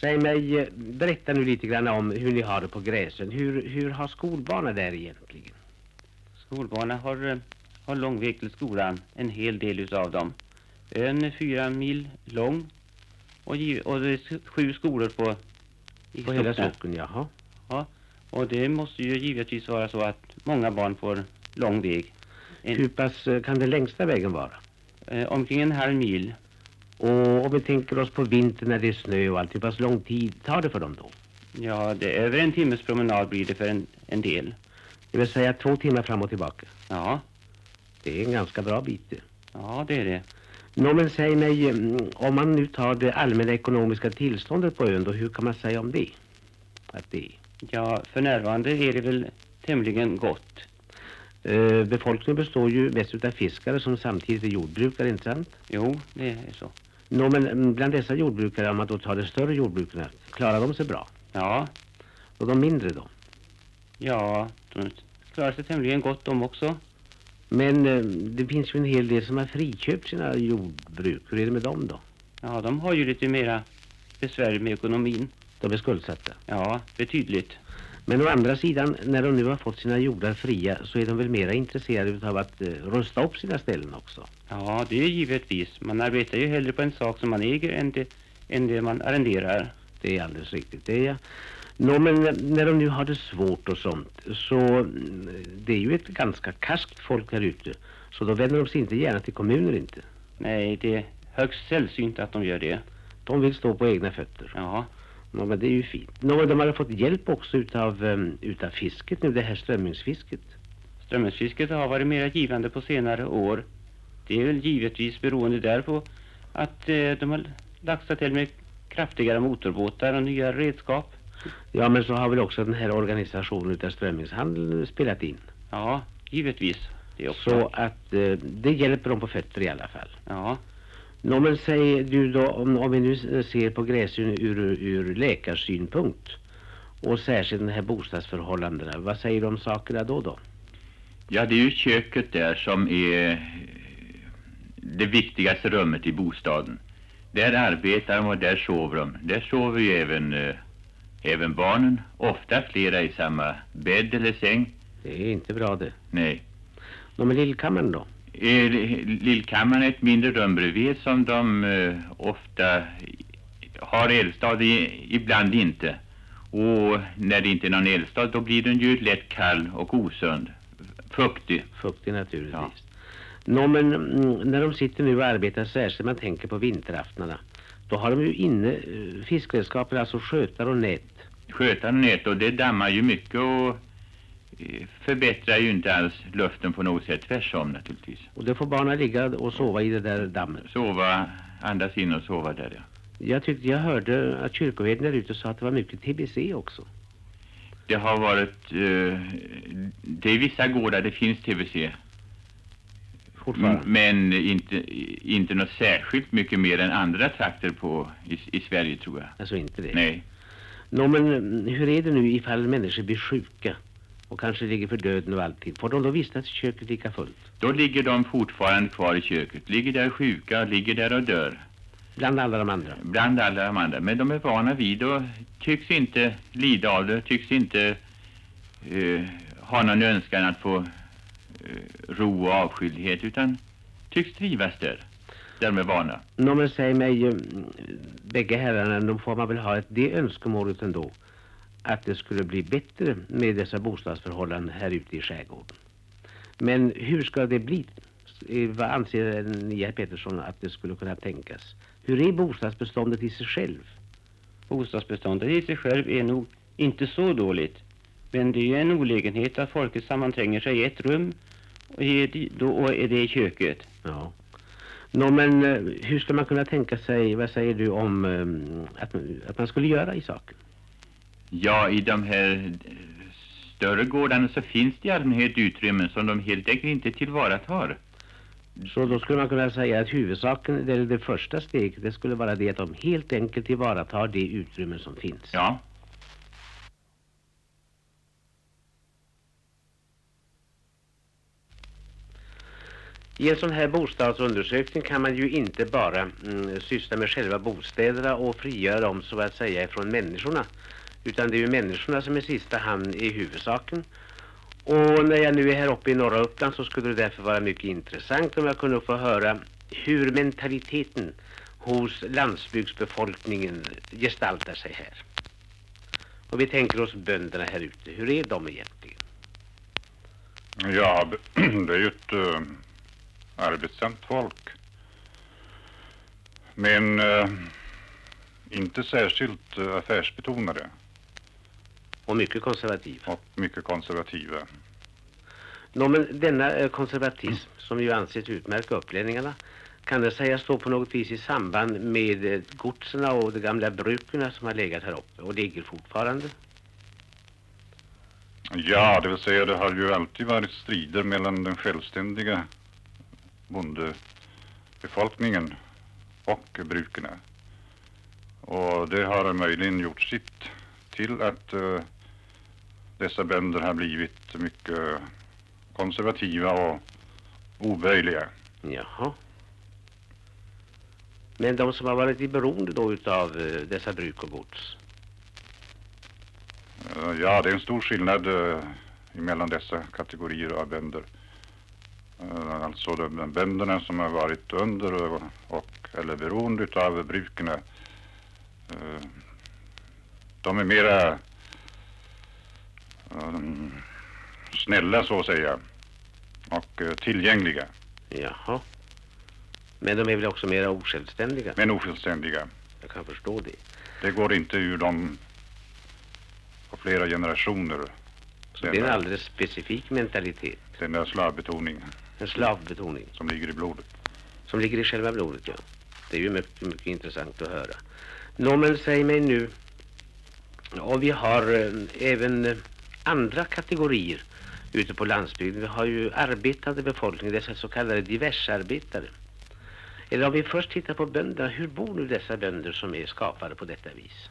Säg mig, eh, berätta nu lite grann om hur ni har det på Gräsön. Hur, hur har skolbarnen där egentligen? Skolbarnen har, eh, har lång väg till skolan, en hel del utav dem. En fyra mil lång och, och det är sju skolor på i På hela socken, jaha. Ja, och det måste ju givetvis vara så att många barn får lång väg. En, Hur pass eh, kan den längsta vägen vara? eh, omkring en halv mil. Och om vi tänker oss på vintern när det är snö och allt, hur pass lång tid tar det för dem då? Ja, det är över en timmes promenad blir det för en, en del. Det vill säga två timmar fram och tillbaka. Ja, Det är en ganska bra bit ja det är det. Nå men säg mig, mm, om man nu tar det allmänna ekonomiska tillståndet på ön då, hur kan man säga om det? Att det? Ja, för närvarande är det väl tämligen gott. Eh, befolkningen består ju mest utav fiskare som samtidigt är jordbrukare, inte sant? Jo, det är så. Nå men mm, bland dessa jordbrukare, om man då tar de större jordbrukarna, klarar de sig bra? Ja, Och de mindre då? ja, de klarar sig tämligen gott de också. Men eh, det finns ju en hel del som har friköpt sina jordbruk. Hur är det med dem då? Ja, de har ju lite mera besvär med ekonomin. De är skuldsatta. Ja, betydligt. Men å andra sidan, när de nu har fått sina jordar fria så är de väl mera intresserade av att eh, rusta upp sina ställen också. Ja, det är givetvis. Man arbetar ju hellre på en sak som man äger än det, än det man arrenderar. Det är alldeles riktigt, det är jag. Nå, men när de nu har det svårt och sånt så mm, det är ju ett ganska karskt folk här ute. Så då vänder de sig inte gärna till kommuner inte. Nej, det är högst sällsynt att de gör det. De vill stå på egna fötter. Ja, Nå, men det är ju fint. Nå, men de har fått hjälp också utav, um, utav fisket nu, det här strömmingsfisket. strömmingsfisket har varit mera givande på senare år. Det är väl givetvis beroende därpå att eh, de har laxat till med kraftigare motorbåtar och nya redskap. Ja, men så har väl också den här organisationen utav strömmingshandeln spelat in. Ja, givetvis. Det också. Så att eh, det hjälper dem på fötter i alla fall. Ja, Nå, men säg du då, om, om vi nu ser på Gräsön ur, ur läkarsynpunkt och särskilt den här bostadsförhållandena, vad säger du om sakerna då då? Ja, det är ju köket där som är det viktigaste rummet i bostaden. Där arbetar de och där sover de. Där sover ju även, eh, även barnen, ofta flera i samma bädd eller säng. Det är inte bra det. Nej. Nå, men lillkammaren då? Eh, Lillkammaren är ett mindre rum bredvid som de eh, ofta har eldstad i, ibland inte. Och när det inte är någon eldstad då blir den ju lätt kall och osund. Fuktig. Fuktig naturligtvis. Ja. Nå, men mm, när de sitter nu och arbetar särskilt, man tänker på vinteraftnarna, då har de ju inne eh, fiskredskapen, alltså skötar och nät. sköta nät och det dammar ju mycket och eh, förbättrar ju inte alls luften på något sätt. Tvärsom naturligtvis. Och det får barnen ligga och sova i det där dammet. Sova, andas in och sova där ja. Jag tyckte jag hörde att kyrkoherden där ute sa att det var mycket TBC också. Det har varit, eh, det är vissa gårdar det finns TBC. Fortfarande. Men inte, inte något särskilt mycket mer än andra trakter på, i, i Sverige tror jag. Alltså inte det. Nej. Nå, men mm, hur är det nu ifall människor blir sjuka och kanske ligger för döden och alltid? Får de då vistas i köket lika fullt? Då ligger de fortfarande kvar i köket. Ligger där sjuka, ligger där och dör. Bland alla de andra. bland alla de andra. Men de är vana vid och tycks inte lida av det, tycks inte eh, ha någon önskan att få ro och avskildhet utan tycks trivas där, där de är vana. Nå, men säg mig, mm, bägge herrarna, då får man väl ha ett, det önskemålet ändå att det skulle bli bättre med dessa bostadsförhållanden här ute i skärgården. Men hur ska det bli? Eh, Vad anser ni, herr Pettersson, att det skulle kunna tänkas? Hur är bostadsbeståndet i sig själv? bostadsbeståndet i sig själv är nog inte så dåligt. Men det är ju en olägenhet att folket sammantränger sig i ett rum och det, då är det i köket. Ja. Nå, men eh, hur ska man kunna tänka sig, vad säger du om eh, att, att man skulle göra i saken? Ja, i de här eh, större gårdarna så finns det i allmänhet utrymmen som de helt enkelt inte tillvaratar. Så då skulle man kunna säga att huvudsaken, eller det första steget, det skulle vara det att de helt enkelt tillvaratar det utrymme som finns. Ja, I en sån här bostadsundersökning kan man ju inte bara mm, syssla med själva bostäderna och frigöra dem så att säga från människorna. Utan det är ju människorna som i sista hand är huvudsaken. Och när jag nu är här uppe i norra Uppland så skulle det därför vara mycket intressant om jag kunde få höra hur mentaliteten hos landsbygdsbefolkningen gestaltar sig här. Och vi tänker oss bönderna här ute. Hur är de egentligen? Ja, det är ju ett eh, arbetsamt folk. Men uh, inte särskilt uh, affärsbetonade. Och mycket konservativa. Och mycket konservativa. Nå, men denna konservatism som ju anses utmärka upplänningarna kan det sägas stå på något vis i samband med godserna och de gamla bruken som har legat här uppe och ligger fortfarande? Ja, det vill säga det har ju alltid varit strider mellan den självständiga bondebefolkningen och brukarna. Och det har möjligen gjort sitt till att uh, dessa bönder har blivit mycket konservativa och oböjliga. Jaha. Men de som har varit i beroende då utav uh, dessa bruk och gods? Uh, ja, det är en stor skillnad mellan dessa kategorier av bönder. Uh, alltså de bönderna som har varit under och, och eller beroende utav bruken. de är mera um, snälla så att säga och tillgängliga. Jaha. Men de är väl också mera osjälvständiga? Men osjälvständiga. Jag kan förstå det. Det går inte ur dem på flera generationer. Så det är en alldeles specifik mentalitet? Den där slavbetoning. En slavbetoning? Som ligger i blodet. Som ligger i själva blodet, ja. Det är ju mycket, mycket intressant att höra. Nå, men säg mig nu, och vi har äh, även äh, andra kategorier ute på landsbygden. Vi har ju arbetande befolkning, dessa så kallade diversarbetare. Eller om vi först tittar på bönderna, hur bor nu dessa bönder som är skapade på detta vis?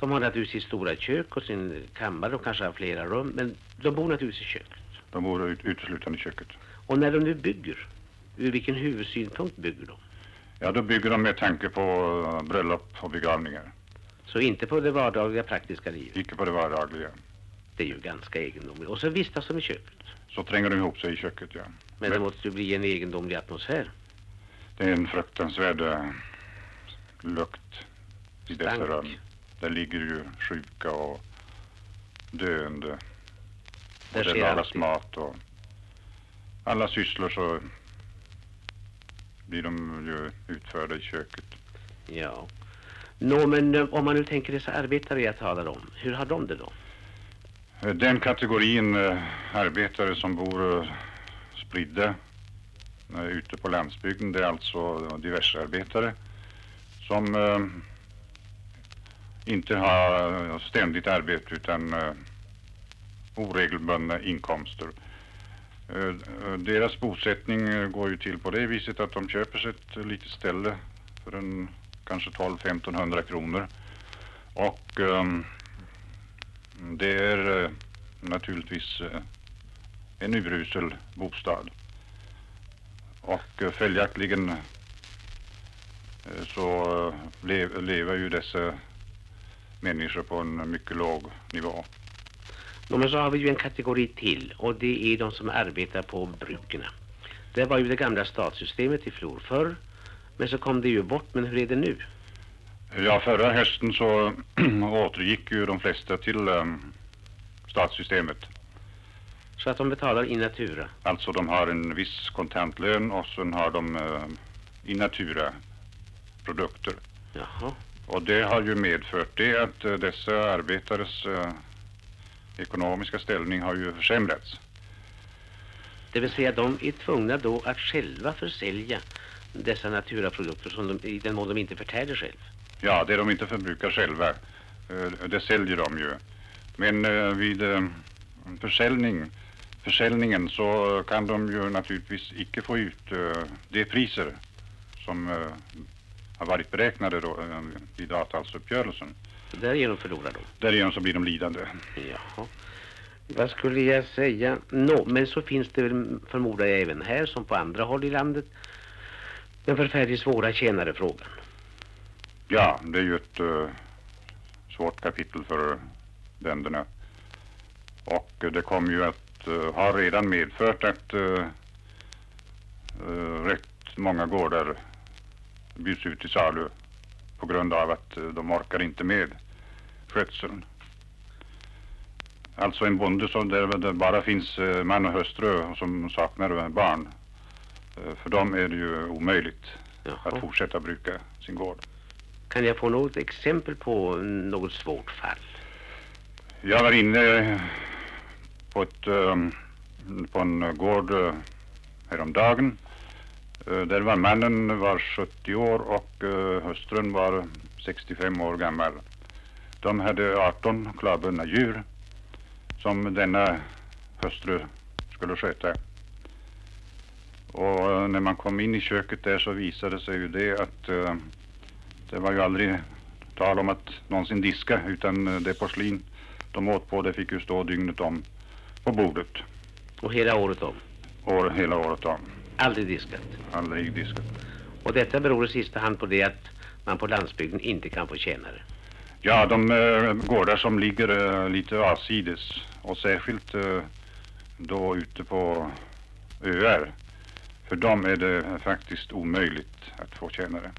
De har naturligtvis sitt stora kök och sin kammare och kanske har flera rum, men de bor naturligtvis i köket. De bor ut, uteslutande i köket. Och när de nu bygger, ur vilken huvudsynpunkt bygger de? Ja, då bygger de med tanke på uh, bröllop och begravningar. Så inte på det vardagliga praktiska livet? Icke på det vardagliga. Det är ju ganska egendomligt. Och så vistas de i köket? Så tränger de ihop sig i köket, ja. Men det måste ju bli en egendomlig atmosfär. Det är en fruktansvärd uh, lukt i dessa rum. Där ligger ju sjuka och döende. Där och det lagas mat och alla sysslor så blir de ju utförda i köket. Ja. Nå, men eh, om man nu tänker dessa arbetare jag talar om, hur har de det då? Den kategorin äh, arbetare som bor spridda ute på landsbygden, det är alltså diversarbetare som inte ha ständigt arbete utan uh, oregelbundna inkomster. Uh, deras bosättning går ju till på det viset att de köper sig ett litet ställe för en kanske 12-1500 kronor och um, det är uh, naturligtvis en urusel bostad och följaktligen så lever ju dessa människor på en mycket låg nivå. Ja, men så har vi ju en kategori till och det är de som arbetar på brukerna. Det var ju det gamla statssystemet i flor förr, men så kom det ju bort. Men hur är det nu? Ja, förra hösten så återgick ju de flesta till um, statssystemet. Så att de betalar in natura? Alltså de har en viss kontantlön och sen har de uh, in natura produkter. Jaha. Och det har ju medfört det att uh, dessa arbetares uh, ekonomiska ställning har ju försämrats. Det vill säga de är tvungna då att själva försälja dessa naturaprodukter som de, i den mån de inte förtär det själv. Ja, det de inte förbrukar själva, uh, det säljer de ju. Men vid försäljning, försäljningen så kan de ju naturligtvis icke få ut de priser som har varit beräknade då, eh, vid avtalsuppgörelsen. Därigenom förlorar de? Därigenom så blir de lidande. Jaha. Vad skulle jag säga? Nå, men så finns det väl förmodar jag även här som på andra håll i landet den förfärligt svåra tjänarefrågan. Ja, det är ju ett uh, svårt kapitel för bönderna. Och uh, det kommer ju att uh, ha redan medfört att rätt många gårdar bjuds ut till salu på grund av att de orkar inte med skötseln. Alltså en bonde som där det bara finns man och hustru som saknar barn. För dem är det ju omöjligt Jaha. att fortsätta bruka sin gård. Kan jag få något exempel på något svårt fall? Jag var inne på, ett, på en gård häromdagen. Uh, där var mannen var 70 år och uh, hustrun var 65 år gammal. De hade 18 klavbundna djur som denna hustru skulle sköta. Och när man kom in i köket där så visade sig ju det att det var ju aldrig tal om att någonsin diska utan eh, det porslin de åt på det fick ju stå dygnet om på bordet. Och hela året om? År, hela året om. Aldrig diskat? Aldrig diskat. Och detta beror i sista hand på det att man på landsbygden inte kan få tjänare? Ja, de äh, gårdar som ligger äh, lite avsides och särskilt äh, då ute på öar. För dem är det faktiskt omöjligt att få tjänare.